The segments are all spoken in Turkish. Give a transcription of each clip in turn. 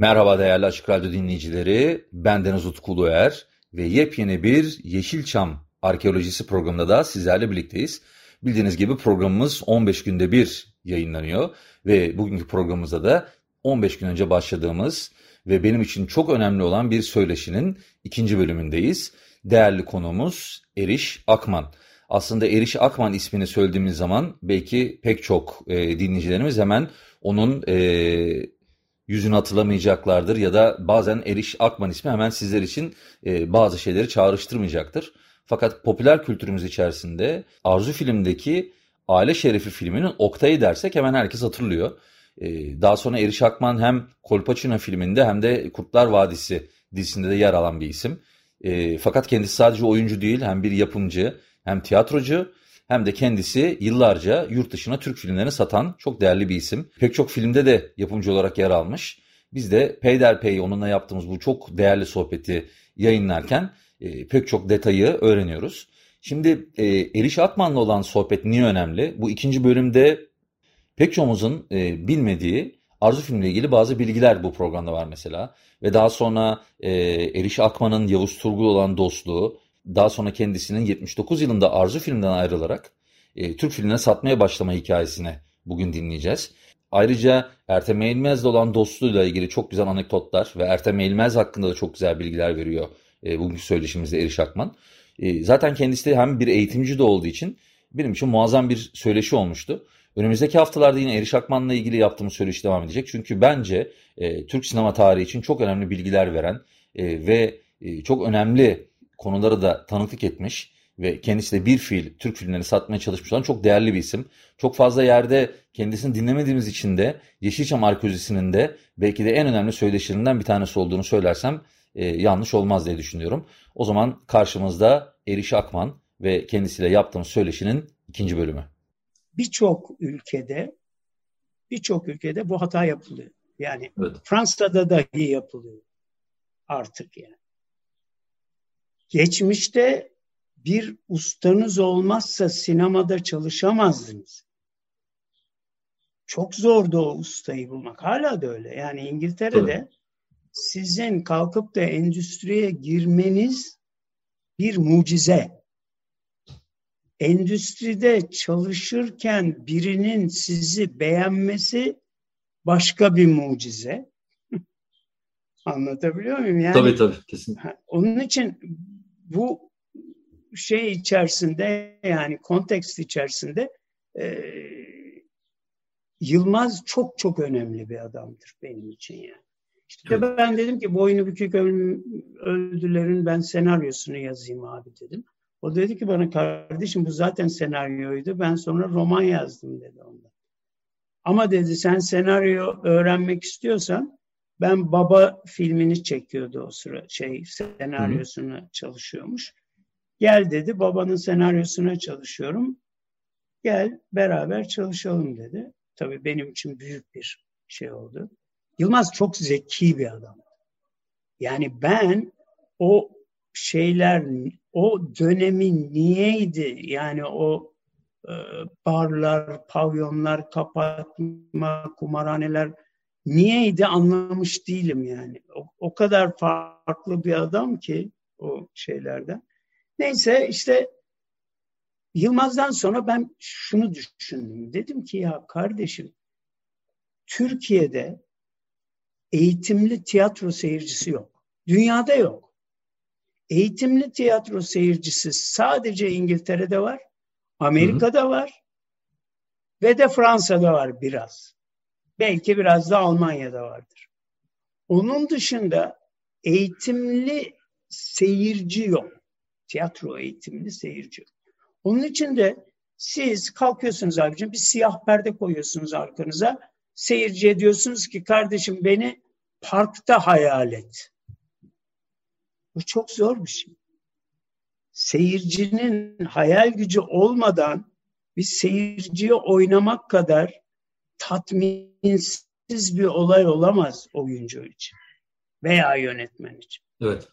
Merhaba değerli Açık Radyo dinleyicileri. Ben Deniz Utku Uluer ve yepyeni bir Yeşilçam arkeolojisi programında da sizlerle birlikteyiz. Bildiğiniz gibi programımız 15 günde bir yayınlanıyor ve bugünkü programımızda da 15 gün önce başladığımız ve benim için çok önemli olan bir söyleşinin ikinci bölümündeyiz. Değerli konuğumuz Eriş Akman. Aslında Eriş Akman ismini söylediğimiz zaman belki pek çok e, dinleyicilerimiz hemen onun e, yüzünü hatırlamayacaklardır ya da bazen Eriş Akman ismi hemen sizler için e, bazı şeyleri çağrıştırmayacaktır. Fakat popüler kültürümüz içerisinde Arzu filmdeki Aile Şerefi filminin Oktay'ı dersek hemen herkes hatırlıyor. E, daha sonra Eriş Akman hem Kolpaçino filminde hem de Kurtlar Vadisi dizisinde de yer alan bir isim. E, fakat kendisi sadece oyuncu değil hem bir yapımcı hem tiyatrocu hem de kendisi yıllarca yurt dışına Türk filmlerini satan çok değerli bir isim. Pek çok filmde de yapımcı olarak yer almış. Biz de peyderpey onunla yaptığımız bu çok değerli sohbeti yayınlarken e, pek çok detayı öğreniyoruz. Şimdi e, Eriş Akman'la olan sohbet niye önemli? Bu ikinci bölümde pek çoğumuzun e, bilmediği Arzu filmle ilgili bazı bilgiler bu programda var mesela. Ve daha sonra e, Eriş Akman'ın Yavuz Turgul olan dostluğu, daha sonra kendisinin 79 yılında Arzu filmden ayrılarak e, Türk filmine satmaya başlama hikayesini bugün dinleyeceğiz. Ayrıca Ertem Eğilmez'le olan dostluğuyla ilgili çok güzel anekdotlar ve Ertem Eğilmez hakkında da çok güzel bilgiler veriyor e, bugünkü söyleşimizde Eriş Akman. E, zaten kendisi de hem bir eğitimci de olduğu için benim için muazzam bir söyleşi olmuştu. Önümüzdeki haftalarda yine Eriş Akman'la ilgili yaptığımız söyleşi devam edecek. Çünkü bence e, Türk sinema tarihi için çok önemli bilgiler veren e, ve e, çok önemli konuları da tanıklık etmiş ve kendisi de bir fiil Türk filmlerini satmaya çalışmış olan çok değerli bir isim. Çok fazla yerde kendisini dinlemediğimiz için de Yeşilçam arkeolojisinin de belki de en önemli söyleşilerinden bir tanesi olduğunu söylersem e, yanlış olmaz diye düşünüyorum. O zaman karşımızda Eriş Akman ve kendisiyle yaptığımız söyleşinin ikinci bölümü. Birçok ülkede birçok ülkede bu hata yapılıyor. Yani evet. Fransa'da dahi yapılıyor artık yani. Geçmişte bir ustanız olmazsa sinemada çalışamazdınız. Çok zordu o ustayı bulmak. Hala da öyle. Yani İngiltere'de Tabii. sizin kalkıp da endüstriye girmeniz bir mucize. Endüstride çalışırken birinin sizi beğenmesi başka bir mucize. Anlatabiliyor muyum? Yani, tabii tabii kesin. Onun için bu şey içerisinde yani kontekst içerisinde e, Yılmaz çok çok önemli bir adamdır benim için yani. İşte evet. ben dedim ki boynu bükük öldülerin ben senaryosunu yazayım abi dedim. O dedi ki bana kardeşim bu zaten senaryoydu. Ben sonra roman yazdım dedi ondan. Ama dedi sen senaryo öğrenmek istiyorsan ben Baba filmini çekiyordu o sıra şey senaryosuna Hı. çalışıyormuş. Gel dedi babanın senaryosuna çalışıyorum. Gel beraber çalışalım dedi. Tabii benim için büyük bir şey oldu. Yılmaz çok zeki bir adam. Yani ben o şeyler o dönemin niyeydi yani o e, barlar, pavyonlar, kapatma, kumarhaneler niyeydi anlamış değilim yani. O, o kadar farklı bir adam ki o şeylerden. Neyse işte Yılmaz'dan sonra ben şunu düşündüm. Dedim ki ya kardeşim Türkiye'de eğitimli tiyatro seyircisi yok. Dünyada yok. Eğitimli tiyatro seyircisi sadece İngiltere'de var, Amerika'da hı hı. var ve de Fransa'da var biraz. Belki biraz da Almanya'da vardır. Onun dışında eğitimli seyirci yok. Tiyatro eğitimli seyirci. Onun için de Siz kalkıyorsunuz abicim bir siyah perde koyuyorsunuz arkanıza. Seyirciye diyorsunuz ki kardeşim beni parkta hayal et. Bu çok zor bir şey. Seyircinin hayal gücü olmadan bir seyirciye oynamak kadar tatminsiz bir olay olamaz oyuncu için veya yönetmen için. Evet.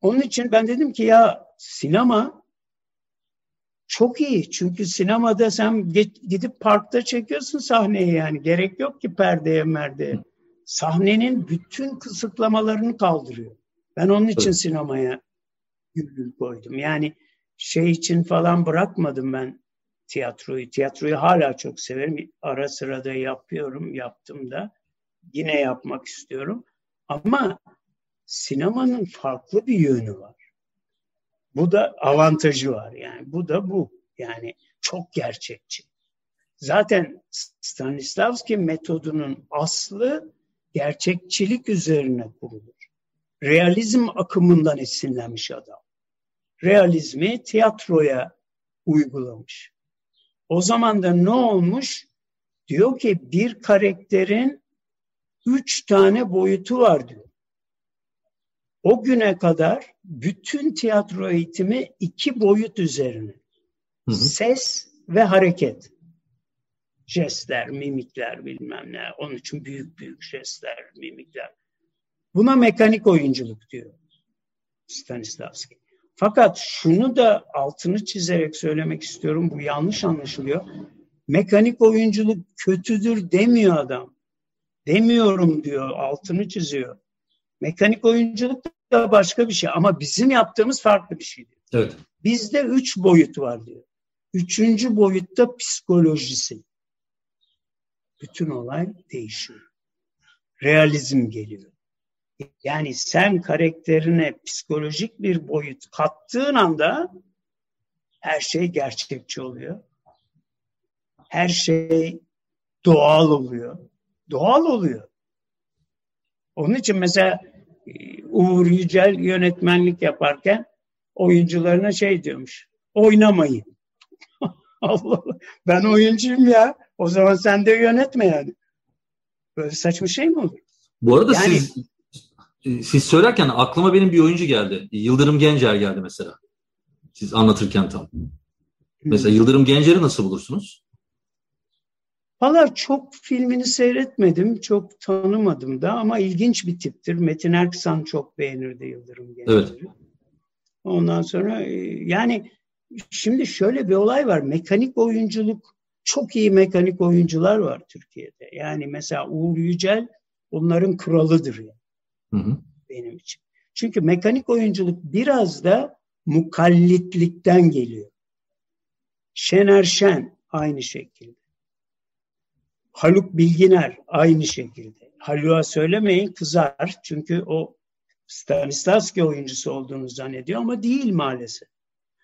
Onun için ben dedim ki ya sinema çok iyi. Çünkü sinemada sen gidip parkta çekiyorsun sahneyi yani. Gerek yok ki perdeye merdeye. Sahnenin bütün kısıtlamalarını kaldırıyor. Ben onun için evet. sinemaya gül koydum. Yani şey için falan bırakmadım ben tiyatroyu. Tiyatroyu hala çok severim. Ara sıra da yapıyorum, yaptım da. Yine yapmak istiyorum. Ama sinemanın farklı bir yönü var. Bu da avantajı var yani. Bu da bu. Yani çok gerçekçi. Zaten Stanislavski metodunun aslı gerçekçilik üzerine kurulur. Realizm akımından esinlenmiş adam. Realizmi tiyatroya uygulamış. O zaman da ne olmuş? Diyor ki bir karakterin üç tane boyutu var diyor. O güne kadar bütün tiyatro eğitimi iki boyut üzerine. Hı hı. Ses ve hareket. Jestler, mimikler bilmem ne. Onun için büyük büyük jestler, mimikler. Buna mekanik oyunculuk diyor Stanislavski. Fakat şunu da altını çizerek söylemek istiyorum. Bu yanlış anlaşılıyor. Mekanik oyunculuk kötüdür demiyor adam. Demiyorum diyor, altını çiziyor. Mekanik oyunculuk da başka bir şey ama bizim yaptığımız farklı bir şey. Evet. Bizde üç boyut var diyor. Üçüncü boyutta psikolojisi. Bütün olay değişiyor. Realizm geliyor. Yani sen karakterine psikolojik bir boyut kattığın anda her şey gerçekçi oluyor. Her şey doğal oluyor. Doğal oluyor. Onun için mesela e, Uğur Yücel yönetmenlik yaparken oyuncularına şey diyormuş. Oynamayın. Allah Allah. Ben oyuncuyum ya. O zaman sen de yönetme yani. Böyle saçma şey mi olur? Bu arada yani, siz siz söylerken aklıma benim bir oyuncu geldi. Yıldırım Gencer geldi mesela. Siz anlatırken tam. Mesela Yıldırım Gencer'i nasıl bulursunuz? Valla çok filmini seyretmedim, çok tanımadım da ama ilginç bir tiptir. Metin Erksan çok beğenirdi Yıldırım Gencer'i. Evet. Ondan sonra e, yani şimdi şöyle bir olay var. Mekanik oyunculuk, çok iyi mekanik oyuncular var Türkiye'de. Yani mesela Uğur Yücel onların kralıdır yani. Hı hı. Benim için. Çünkü mekanik oyunculuk biraz da mukallitlikten geliyor. Şener Şen aynı şekilde. Haluk Bilginer aynı şekilde. Haluk'a söylemeyin kızar. Çünkü o Stanislavski oyuncusu olduğunu zannediyor ama değil maalesef.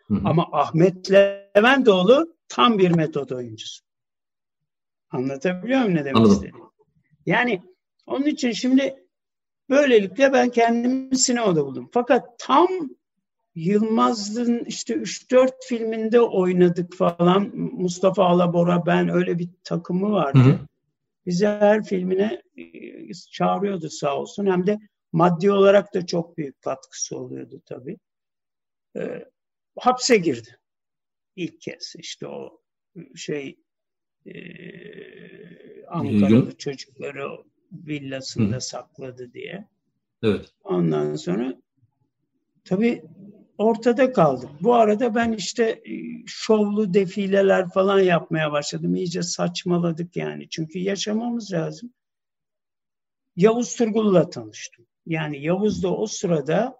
Hı hı. Ama Ahmet Leventoğlu tam bir metot oyuncusu. Anlatabiliyor muyum ne demek Anladım. istediğimi? Yani onun için şimdi Böylelikle ben kendimi sinemada buldum. Fakat tam Yılmaz'ın işte 3-4 filminde oynadık falan. Mustafa Alabora ben öyle bir takımı vardı. Hı hı. Bizi her filmine e, çağırıyordu sağ olsun. Hem de maddi olarak da çok büyük katkısı oluyordu tabii. E, hapse girdi. İlk kez işte o şey e, Ankaralı çocukları villasında Hı. sakladı diye. Evet. Ondan sonra tabii ortada kaldık. Bu arada ben işte e, şovlu defileler falan yapmaya başladım. İyice saçmaladık yani. Çünkü yaşamamız lazım. Yavuz Turgul'la tanıştım. Yani Yavuz da o sırada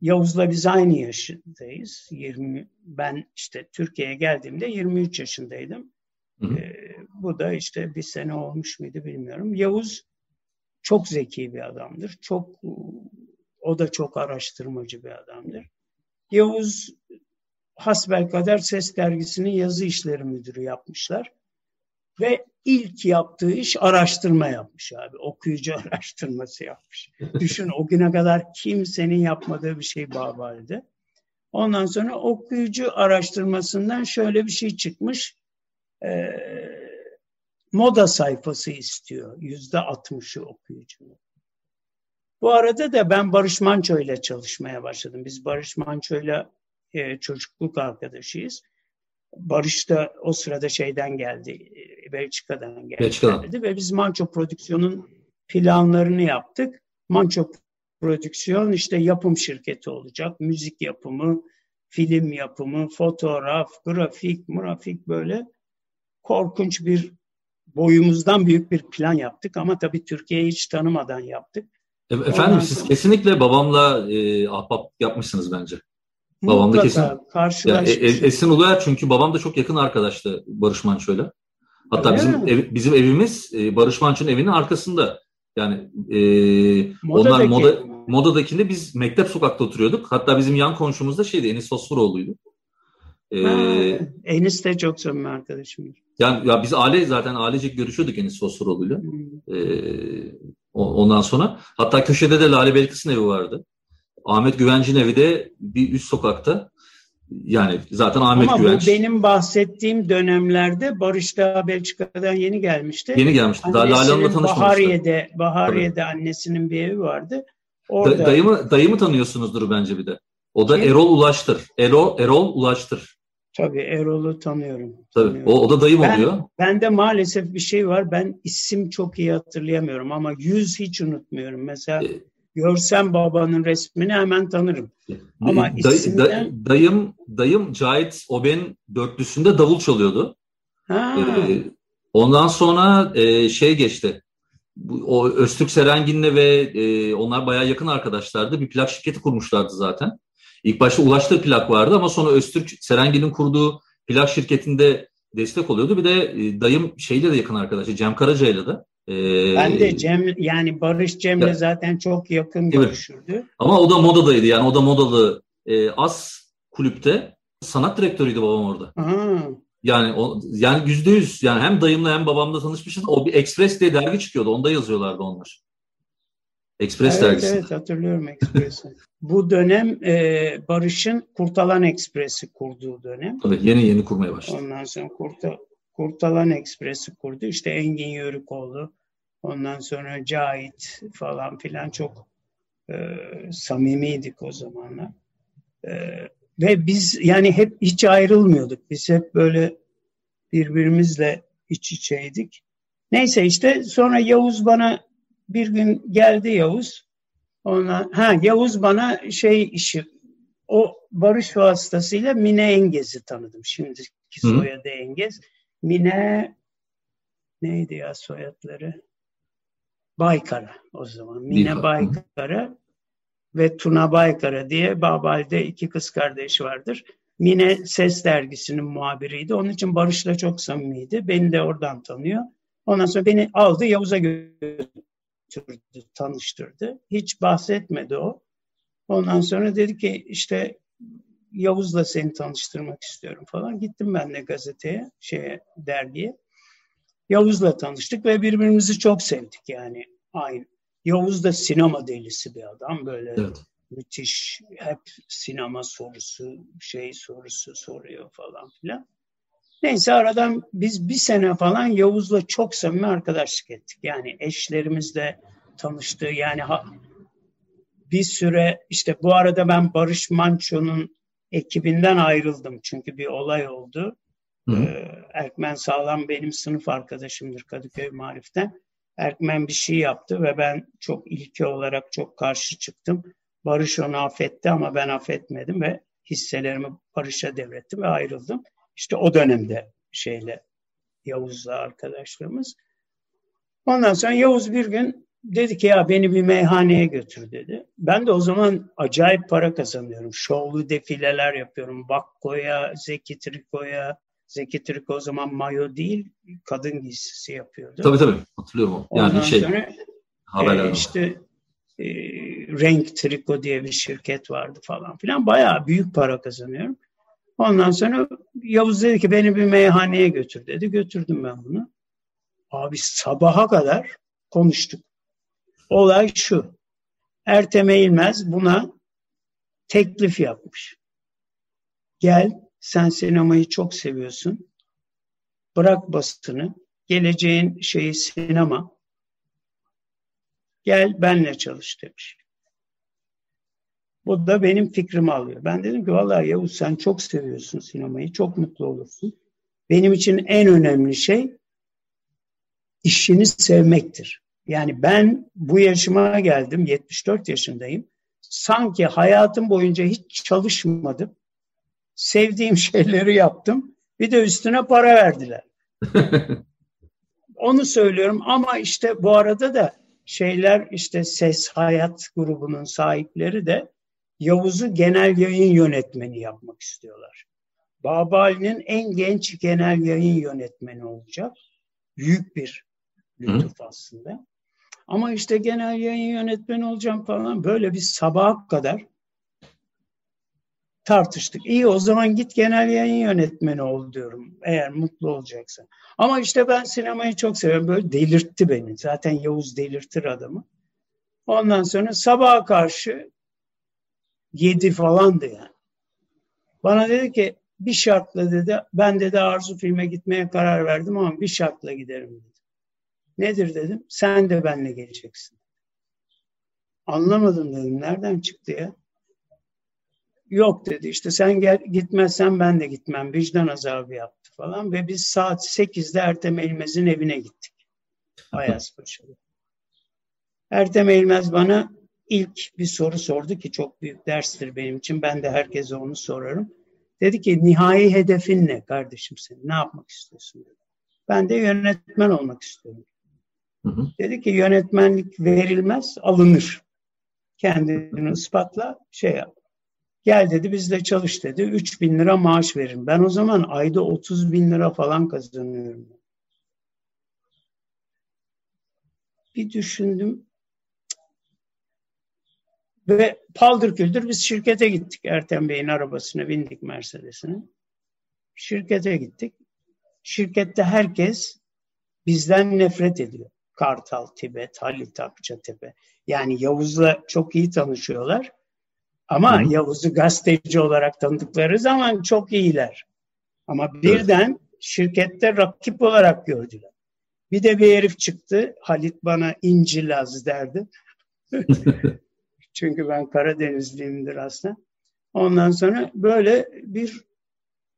Yavuz'la biz aynı yaşındayız. 20 ben işte Türkiye'ye geldiğimde 23 yaşındaydım. Hı hı. Ee, bu da işte bir sene olmuş muydu bilmiyorum. Yavuz çok zeki bir adamdır. Çok o da çok araştırmacı bir adamdır. Yavuz hasbelkader Ses Dergisi'nin yazı işleri müdürü yapmışlar. Ve ilk yaptığı iş araştırma yapmış abi. Okuyucu araştırması yapmış. Düşün o güne kadar kimsenin yapmadığı bir şey Babali'de. Ondan sonra okuyucu araştırmasından şöyle bir şey çıkmış. E, moda sayfası istiyor. Yüzde altmışı okuyucunun. Bu arada da ben Barış Manço ile çalışmaya başladım. Biz Barış Manço ile e, çocukluk arkadaşıyız. Barış da o sırada şeyden geldi, e, Belçika'dan geldi. Belçika'dan. Ve biz Manço Prodüksiyon'un planlarını yaptık. Manço Prodüksiyon işte yapım şirketi olacak. Müzik yapımı, film yapımı, fotoğraf, grafik, grafik böyle korkunç bir boyumuzdan büyük bir plan yaptık ama tabii Türkiye'yi hiç tanımadan yaptık. E, efendim Ondan siz sonra... kesinlikle babamla e, ahbap yapmışsınız bence. Babam da kesin. Yani, e, Esin Uluer çünkü babam da çok yakın arkadaştı Barış Manço'yla. Hatta Öyle bizim ev, bizim evimiz e, Barış Manço'nun evinin arkasında. Yani e, onlar moda modadakinde biz mektep sokakta oturuyorduk. Hatta bizim yan komşumuz da şeydi Enis Fosforoğlu'ydu. Ee, ha, Enis de çok samimi arkadaşımdır. Yani ya biz aile zaten ailecek görüşüyorduk Enis Fosforoğlu'yla. Hmm. Ee, ondan sonra hatta köşede de Lale Belkıs'ın evi vardı. Ahmet Güvenc'in evi de bir üst sokakta. Yani zaten Ahmet Ama Güvenç. Ama benim bahsettiğim dönemlerde Barış da Belçika'dan yeni gelmişti. Yeni gelmişti. Daha Lale Hanım'la tanışmamıştı. Bahariye'de, Bahariye'de Tabii. annesinin bir evi vardı. Orada... Da, dayımı, dayımı tanıyorsunuzdur bence bir de. O da Kim? Erol Ulaştır. Erol, Erol Ulaştır. Tabii Erol'u tanıyorum. Tabii tanıyorum. O, o da dayım ben, oluyor. Ben de maalesef bir şey var. Ben isim çok iyi hatırlayamıyorum ama yüz hiç unutmuyorum. Mesela e, görsem babanın resmini hemen tanırım. Ama Day, isimden... dayım dayım Cahit Oben dörtlüsünde davul çalıyordu. Ha. Ee, ondan sonra e, şey geçti. O Öztürk Serengin'le ve e, onlar bayağı yakın arkadaşlardı. Bir plak şirketi kurmuşlardı zaten. İlk başta ulaştığı plak vardı ama sonra Öztürk Serengin'in kurduğu plak şirketinde destek oluyordu. Bir de e, dayım şeyle de yakın arkadaşı Cem Karaca'yla da. Ee, ben de Cem yani Barış Cem'le ya, zaten çok yakın evet. görüşürdü. Ama o da modadaydı yani o da modalı e, As kulüpte sanat direktörüydü babam orada. Aha. Yani o, yani yüzde yüz yani hem dayımla hem babamla tanışmışız. O bir Express diye dergi çıkıyordu. Onda yazıyorlardı onlar. Express evet, dergisi. Evet hatırlıyorum Express'i. Bu dönem e, Barış'ın Kurtalan Express'i kurduğu dönem. Tabii yeni yeni kurmaya başladı. Ondan sonra Kurta, Kurtalan Express'i kurdu. İşte Engin Yörükoğlu, ondan sonra Cahit falan filan çok e, samimiydik o zamanlar. E, ve biz yani hep hiç ayrılmıyorduk. Biz hep böyle birbirimizle iç içeydik. Neyse işte sonra Yavuz bana bir gün geldi Yavuz. Ona, ha Yavuz bana şey işi o barış vasıtasıyla Mine Engez'i tanıdım. Şimdiki soyadı Engez. Mine neydi ya soyadları? Baykara o zaman. Mine Baykara ve Tuna Baykara diye Babal'de iki kız kardeş vardır. Mine Ses Dergisi'nin muhabiriydi. Onun için Barış'la çok samimiydi. Beni de oradan tanıyor. Ondan sonra beni aldı Yavuz'a götürdü, tanıştırdı. Hiç bahsetmedi o. Ondan sonra dedi ki işte Yavuz'la seni tanıştırmak istiyorum falan. Gittim ben de gazeteye, şeye, dergiye. Yavuz'la tanıştık ve birbirimizi çok sevdik yani. Aynı. Yavuz da sinema delisi bir adam böyle evet. müthiş hep sinema sorusu şey sorusu soruyor falan filan. Neyse aradan biz bir sene falan Yavuz'la çok samimi arkadaşlık ettik. Yani eşlerimizle tanıştı. Yani ha, bir süre işte bu arada ben Barış Manço'nun ekibinden ayrıldım. Çünkü bir olay oldu. Hı hı. Ee, Erkmen Sağlam benim sınıf arkadaşımdır Kadıköy Marif'ten. Erkmen bir şey yaptı ve ben çok ilke olarak çok karşı çıktım. Barış onu affetti ama ben affetmedim ve hisselerimi Barış'a devrettim ve ayrıldım. İşte o dönemde şeyle Yavuz'la arkadaşlarımız. Ondan sonra Yavuz bir gün dedi ki ya beni bir meyhaneye götür dedi. Ben de o zaman acayip para kazanıyorum. Şovlu defileler yapıyorum. Bakko'ya, Zeki Triko'ya, Zeki Triko o zaman mayo değil, kadın giysisi yapıyordu. Tabii tabii hatırlıyorum. Yani Ondan şey, sonra haberler e, işte e, Renk Triko diye bir şirket vardı falan filan. Bayağı büyük para kazanıyorum. Ondan sonra Yavuz dedi ki beni bir meyhaneye götür dedi. Götürdüm ben bunu. Abi sabaha kadar konuştuk. Olay şu. Ertem Eğilmez buna teklif yapmış. Gel sen sinemayı çok seviyorsun. Bırak basını. Geleceğin şeyi sinema. Gel benle çalış demiş. Bu da benim fikrimi alıyor. Ben dedim ki vallahi Yavuz sen çok seviyorsun sinemayı. Çok mutlu olursun. Benim için en önemli şey işini sevmektir. Yani ben bu yaşıma geldim, 74 yaşındayım. Sanki hayatım boyunca hiç çalışmadım. Sevdiğim şeyleri yaptım. Bir de üstüne para verdiler. Onu söylüyorum ama işte bu arada da şeyler işte Ses Hayat grubunun sahipleri de Yavuz'u genel yayın yönetmeni yapmak istiyorlar. Babali'nin en genç genel yayın yönetmeni olacak. Büyük bir lütuf Hı. aslında. Ama işte genel yayın yönetmeni olacağım falan böyle bir sabaha kadar tartıştık. İyi o zaman git genel yayın yönetmeni ol diyorum eğer mutlu olacaksan. Ama işte ben sinemayı çok seviyorum. Böyle delirtti beni. Zaten Yavuz delirtir adamı. Ondan sonra sabaha karşı yedi falandı yani. Bana dedi ki bir şartla dedi ben dedi Arzu filme gitmeye karar verdim ama bir şartla giderim dedi. Nedir dedim. Sen de benle geleceksin. Anlamadım dedim. Nereden çıktı ya? Yok dedi işte sen gel, gitmezsen ben de gitmem. Vicdan azabı yaptı falan ve biz saat 8'de Ertem Elmez'in evine gittik. Ayazpaşa'da. Ertem Elmez bana ilk bir soru sordu ki çok büyük derstir benim için. Ben de herkese onu sorarım. Dedi ki nihai hedefin ne kardeşim senin? Ne yapmak istiyorsun? Dedi. Ben de yönetmen olmak istiyorum. Hı hı. Dedi ki yönetmenlik verilmez, alınır. Kendini ispatla, şey yap. Gel dedi bizle çalış dedi. 3 bin lira maaş verin. Ben o zaman ayda 30 bin lira falan kazanıyorum. Bir düşündüm. Ve paldır küldür biz şirkete gittik. Ertem Bey'in arabasına bindik Mercedes'ine. Şirkete gittik. Şirkette herkes bizden nefret ediyor. Kartal, Tibet, Halit Akçatepe. Yani Yavuz'la çok iyi tanışıyorlar. Ama Hı. Yavuz'u gazeteci olarak tanıdıkları zaman çok iyiler. Ama birden şirkette rakip olarak gördüler. Bir de bir herif çıktı. Halit bana İnci Laz derdi. Çünkü ben Karadenizliyimdir aslında. Ondan sonra böyle bir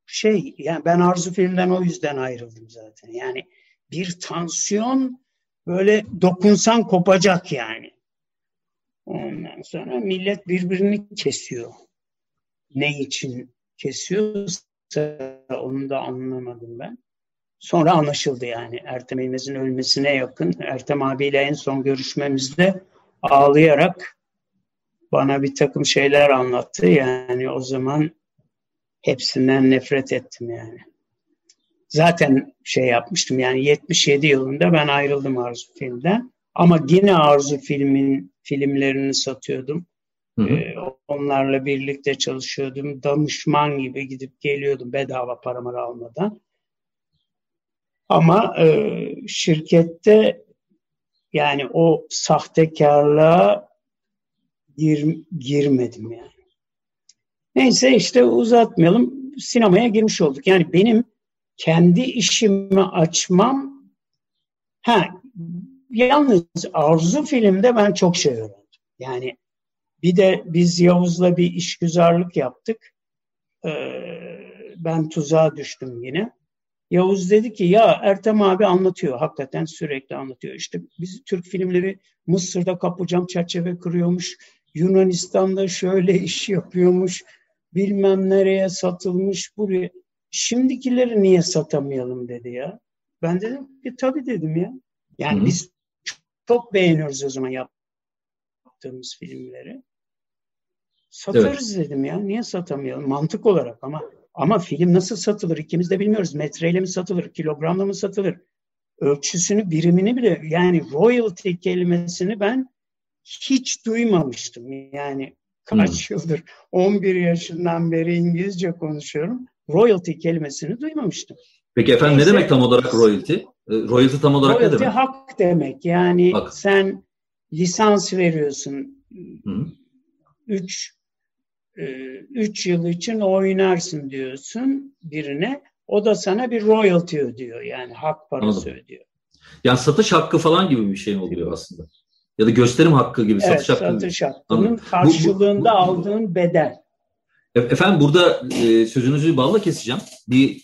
şey yani ben Arzu filmden o yüzden ayrıldım zaten. Yani bir tansiyon böyle dokunsan kopacak yani. Ondan sonra millet birbirini kesiyor. Ne için kesiyorsa onu da anlamadım ben. Sonra anlaşıldı yani Ertem İlmez'in ölmesine yakın. Ertem abiyle en son görüşmemizde ağlayarak bana bir takım şeyler anlattı. Yani o zaman hepsinden nefret ettim yani. Zaten şey yapmıştım yani 77 yılında ben ayrıldım Arzu filmden. Ama yine Arzu filmin filmlerini satıyordum. Hı hı. Ee, onlarla birlikte çalışıyordum. Danışman gibi gidip geliyordum bedava paramı almadan. Ama e, şirkette yani o sahtekarlığa gir, girmedim yani. Neyse işte uzatmayalım. Sinemaya girmiş olduk. Yani benim kendi işimi açmam ha yalnız Arzu filmde ben çok şey öğrendim. Yani bir de biz Yavuz'la bir işgüzarlık yaptık. Ee, ben tuzağa düştüm yine. Yavuz dedi ki ya Ertem abi anlatıyor. Hakikaten sürekli anlatıyor. İşte biz Türk filmleri Mısır'da kapıcam çerçeve kırıyormuş. Yunanistan'da şöyle iş yapıyormuş. Bilmem nereye satılmış buraya. Şimdikileri niye satamayalım dedi ya. Ben dedim ki tabii dedim ya. Yani Hı-hı. biz çok beğeniyoruz o zaman yaptığımız filmleri. Satarız evet. dedim ya. Niye satamayalım? Mantık olarak ama ama film nasıl satılır ikimiz de bilmiyoruz. Metreyle mi satılır, kilogramla mı satılır? Ölçüsünü, birimini bile yani royalty kelimesini ben hiç duymamıştım. Yani kaç hmm. yıldır 11 yaşından beri İngilizce konuşuyorum. Royalty kelimesini duymamıştım. Peki efendim Neyse, ne demek tam olarak royalty? E, royalty tam olarak royalty ne demek? hak demek. Yani hak. sen lisans veriyorsun. Hı. Üç 3 yıl için oynarsın diyorsun birine. O da sana bir royalty ödüyor yani hak parası Anladım. ödüyor. Yani satış hakkı falan gibi bir şey oluyor aslında? Ya da gösterim hakkı gibi evet, satış hakkı. Satış hakkının karşılığında bu, bu, aldığın bedel. E, efendim burada e, sözünüzü balla keseceğim. Bir,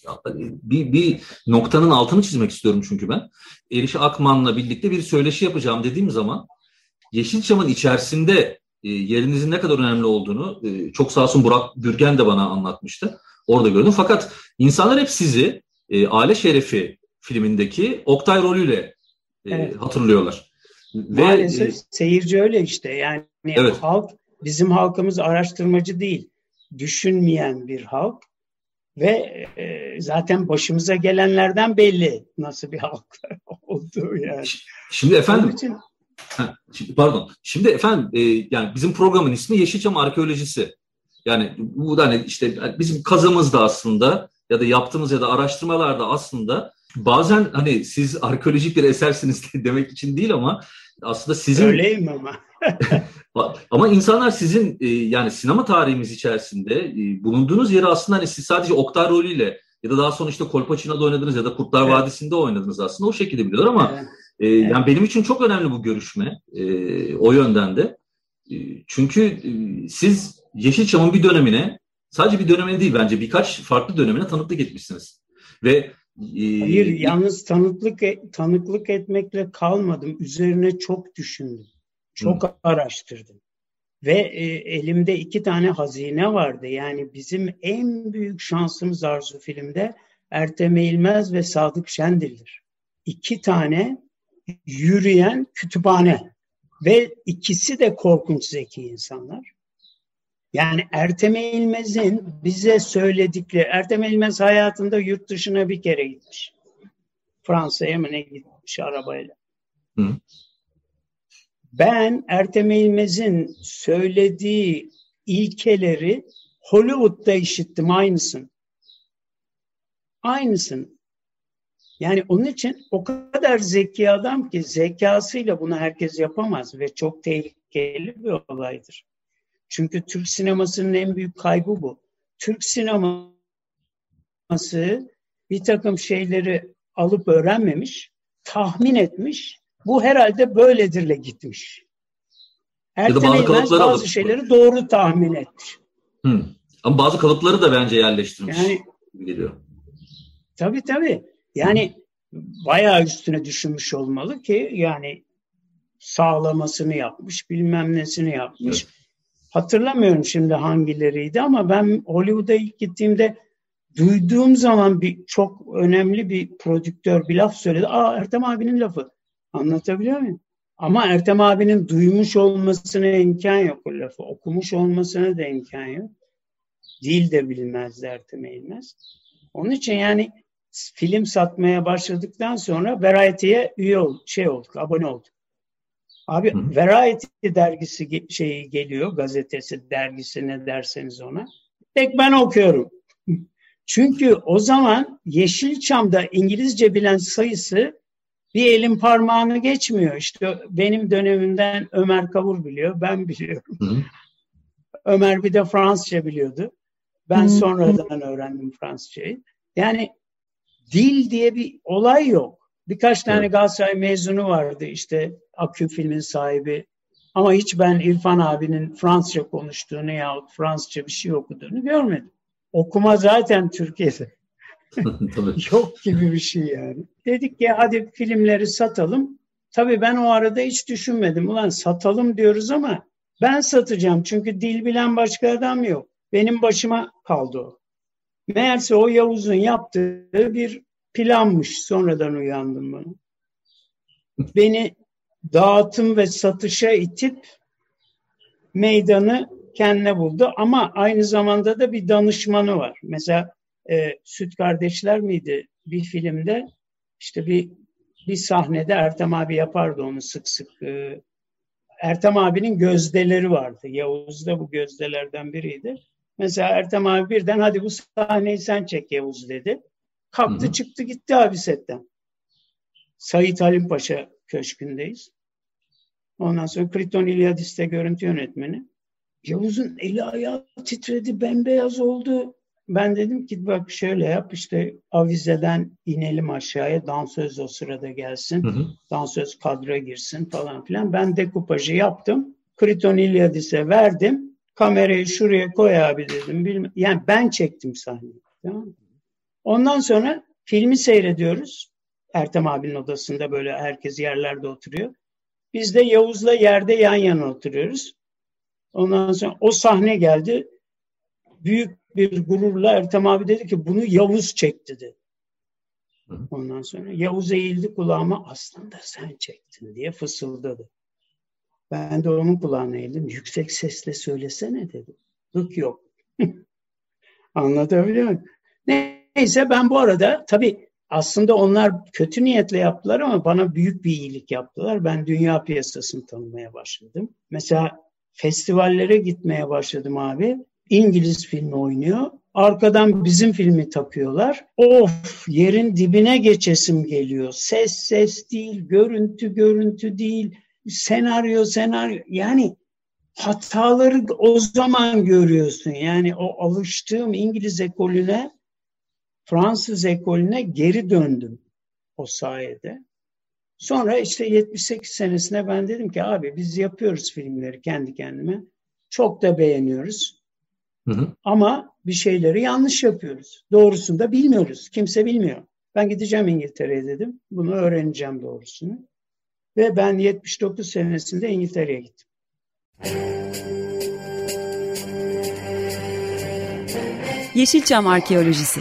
bir bir noktanın altını çizmek istiyorum çünkü ben. Eriş Akman'la birlikte bir söyleşi yapacağım dediğim zaman Yeşilçam'ın içerisinde e, yerinizin ne kadar önemli olduğunu e, çok sağ olsun Burak Bürgen de bana anlatmıştı. Orada gördüm. Fakat insanlar hep sizi e, Aile Şerefi filmindeki Oktay rolüyle e, evet. hatırlıyorlar. Ve, Maalesef e, seyirci öyle işte. Yani evet. halk bizim halkımız araştırmacı değil. Düşünmeyen bir halk ve e, zaten başımıza gelenlerden belli nasıl bir halk olduğu yani. Şimdi efendim için... şimdi, pardon. Şimdi efendim e, yani bizim programın ismi Yeşilçam Arkeolojisi. Yani bu da hani işte bizim kazımız da aslında ya da yaptığımız ya da araştırmalarda aslında bazen hani siz arkeolojik bir esersiniz demek için değil ama aslında sizin... Öyleyim ama. ama insanlar sizin e, yani sinema tarihimiz içerisinde e, bulunduğunuz yeri aslında hani siz sadece Oktay rolüyle ya da daha sonra işte Kolpaçino'da oynadınız ya da Kurtlar evet. Vadisi'nde oynadınız aslında o şekilde biliyorlar ama evet. E, evet. yani benim için çok önemli bu görüşme e, o yönden de. E, çünkü e, siz Yeşilçam'ın bir dönemine sadece bir dönemine değil bence birkaç farklı dönemine tanıklık etmişsiniz. Ve Hayır, yalnız tanıklık e, tanıklık etmekle kalmadım. Üzerine çok düşündüm. Çok Hı. araştırdım. Ve e, elimde iki tane hazine vardı. Yani bizim en büyük şansımız Arzu filmde Ertem Eğilmez ve Sadık Şendil'dir. İki tane yürüyen kütüphane. Ve ikisi de korkunç zeki insanlar. Yani Ertem İlmez'in bize söyledikleri, Ertem İlmez hayatında yurt dışına bir kere gitmiş. Fransa'ya mı ne gitmiş arabayla. Hı. Ben Ertem İlmez'in söylediği ilkeleri Hollywood'da işittim aynısın. Aynısın. Yani onun için o kadar zeki adam ki zekasıyla bunu herkes yapamaz ve çok tehlikeli bir olaydır. Çünkü Türk sinemasının en büyük kaybı bu. Türk sineması bir takım şeyleri alıp öğrenmemiş, tahmin etmiş. Bu herhalde böyledirle gitmiş. Bazı, kalıpları bazı alıp... şeyleri doğru tahmin etmiş. Hı. Ama bazı kalıpları da bence yerleştirmiş. Yani, geliyor. Tabii tabii. Yani bayağı üstüne düşünmüş olmalı ki yani sağlamasını yapmış, bilmem nesini yapmış. Evet. Hatırlamıyorum şimdi hangileriydi ama ben Hollywood'a ilk gittiğimde duyduğum zaman bir çok önemli bir prodüktör bir laf söyledi. Aa Ertem abinin lafı. Anlatabiliyor muyum? Ama Ertem abinin duymuş olmasına imkan yok o lafı. Okumuş olmasına da imkan yok. Dil de bilmezdi Ertem Eğilmez. Onun için yani film satmaya başladıktan sonra Variety'ye üye olduk, şey olduk, abone olduk. Abi Hı. Variety dergisi şeyi geliyor, gazetesi, dergisi ne derseniz ona. Tek ben okuyorum. Çünkü o zaman Yeşilçam'da İngilizce bilen sayısı bir elin parmağını geçmiyor. İşte benim dönemimden Ömer Kavur biliyor, ben biliyorum. Hı. Ömer bir de Fransızca biliyordu. Ben Hı. sonradan öğrendim Fransızcayı. Yani dil diye bir olay yok. Birkaç tane. Galatasaray mezunu vardı işte Akü filmin sahibi. Ama hiç ben İrfan abinin Fransızca konuştuğunu yahut Fransızca bir şey okuduğunu görmedim. Okuma zaten Türkiye'de. Yok gibi bir şey yani. Dedik ya hadi filmleri satalım. Tabii ben o arada hiç düşünmedim. Ulan satalım diyoruz ama ben satacağım. Çünkü dil bilen başka adam yok. Benim başıma kaldı o. Meğerse o Yavuz'un yaptığı bir planmış. Sonradan uyandım bunu. Beni dağıtım ve satışa itip meydanı kendine buldu. Ama aynı zamanda da bir danışmanı var. Mesela e, Süt Kardeşler miydi bir filmde işte bir bir sahnede Ertem abi yapardı onu sık sık. E, Ertem abinin gözdeleri vardı. Yavuz da bu gözdelerden biriydi. Mesela Ertem abi birden hadi bu sahneyi sen çek Yavuz dedi. Kalktı Hı-hı. çıktı gitti abi setten. Sayit Halim Paşa köşkündeyiz. Ondan sonra Kriton İlyadis'te görüntü yönetmeni. Yavuz'un eli ayağı titredi, bembeyaz oldu. Ben dedim ki bak şöyle yap işte avizeden inelim aşağıya dansöz o sırada gelsin. Hı hı. Dansöz kadra girsin falan filan. Ben dekupajı yaptım. Kriton İlyadis'e verdim. Kamerayı şuraya koy abi dedim. Bilmem. Yani ben çektim sahneyi. Tamam Ondan sonra filmi seyrediyoruz. Ertem abinin odasında böyle herkes yerlerde oturuyor. Biz de Yavuz'la yerde yan yana oturuyoruz. Ondan sonra o sahne geldi. Büyük bir gururla Ertem abi dedi ki bunu Yavuz çekti dedi. Ondan sonra Yavuz eğildi kulağıma aslında sen çektin diye fısıldadı. Ben de onun kulağına eğildim. Yüksek sesle söylesene dedi. Hık yok. Anlatabiliyor muyum? Neyse ben bu arada tabii aslında onlar kötü niyetle yaptılar ama bana büyük bir iyilik yaptılar. Ben dünya piyasasını tanımaya başladım. Mesela festivallere gitmeye başladım abi. İngiliz filmi oynuyor. Arkadan bizim filmi takıyorlar. Of yerin dibine geçesim geliyor. Ses ses değil, görüntü görüntü değil, senaryo senaryo. Yani hataları o zaman görüyorsun. Yani o alıştığım İngiliz ekolüne, Fransız ekolüne geri döndüm o sayede. Sonra işte 78 senesinde ben dedim ki abi biz yapıyoruz filmleri kendi kendime. Çok da beğeniyoruz. Hı hı. Ama bir şeyleri yanlış yapıyoruz. Doğrusunu da bilmiyoruz. Kimse bilmiyor. Ben gideceğim İngiltere'ye dedim. Bunu öğreneceğim doğrusunu. Ve ben 79 senesinde İngiltere'ye gittim. Yeşilçam Arkeolojisi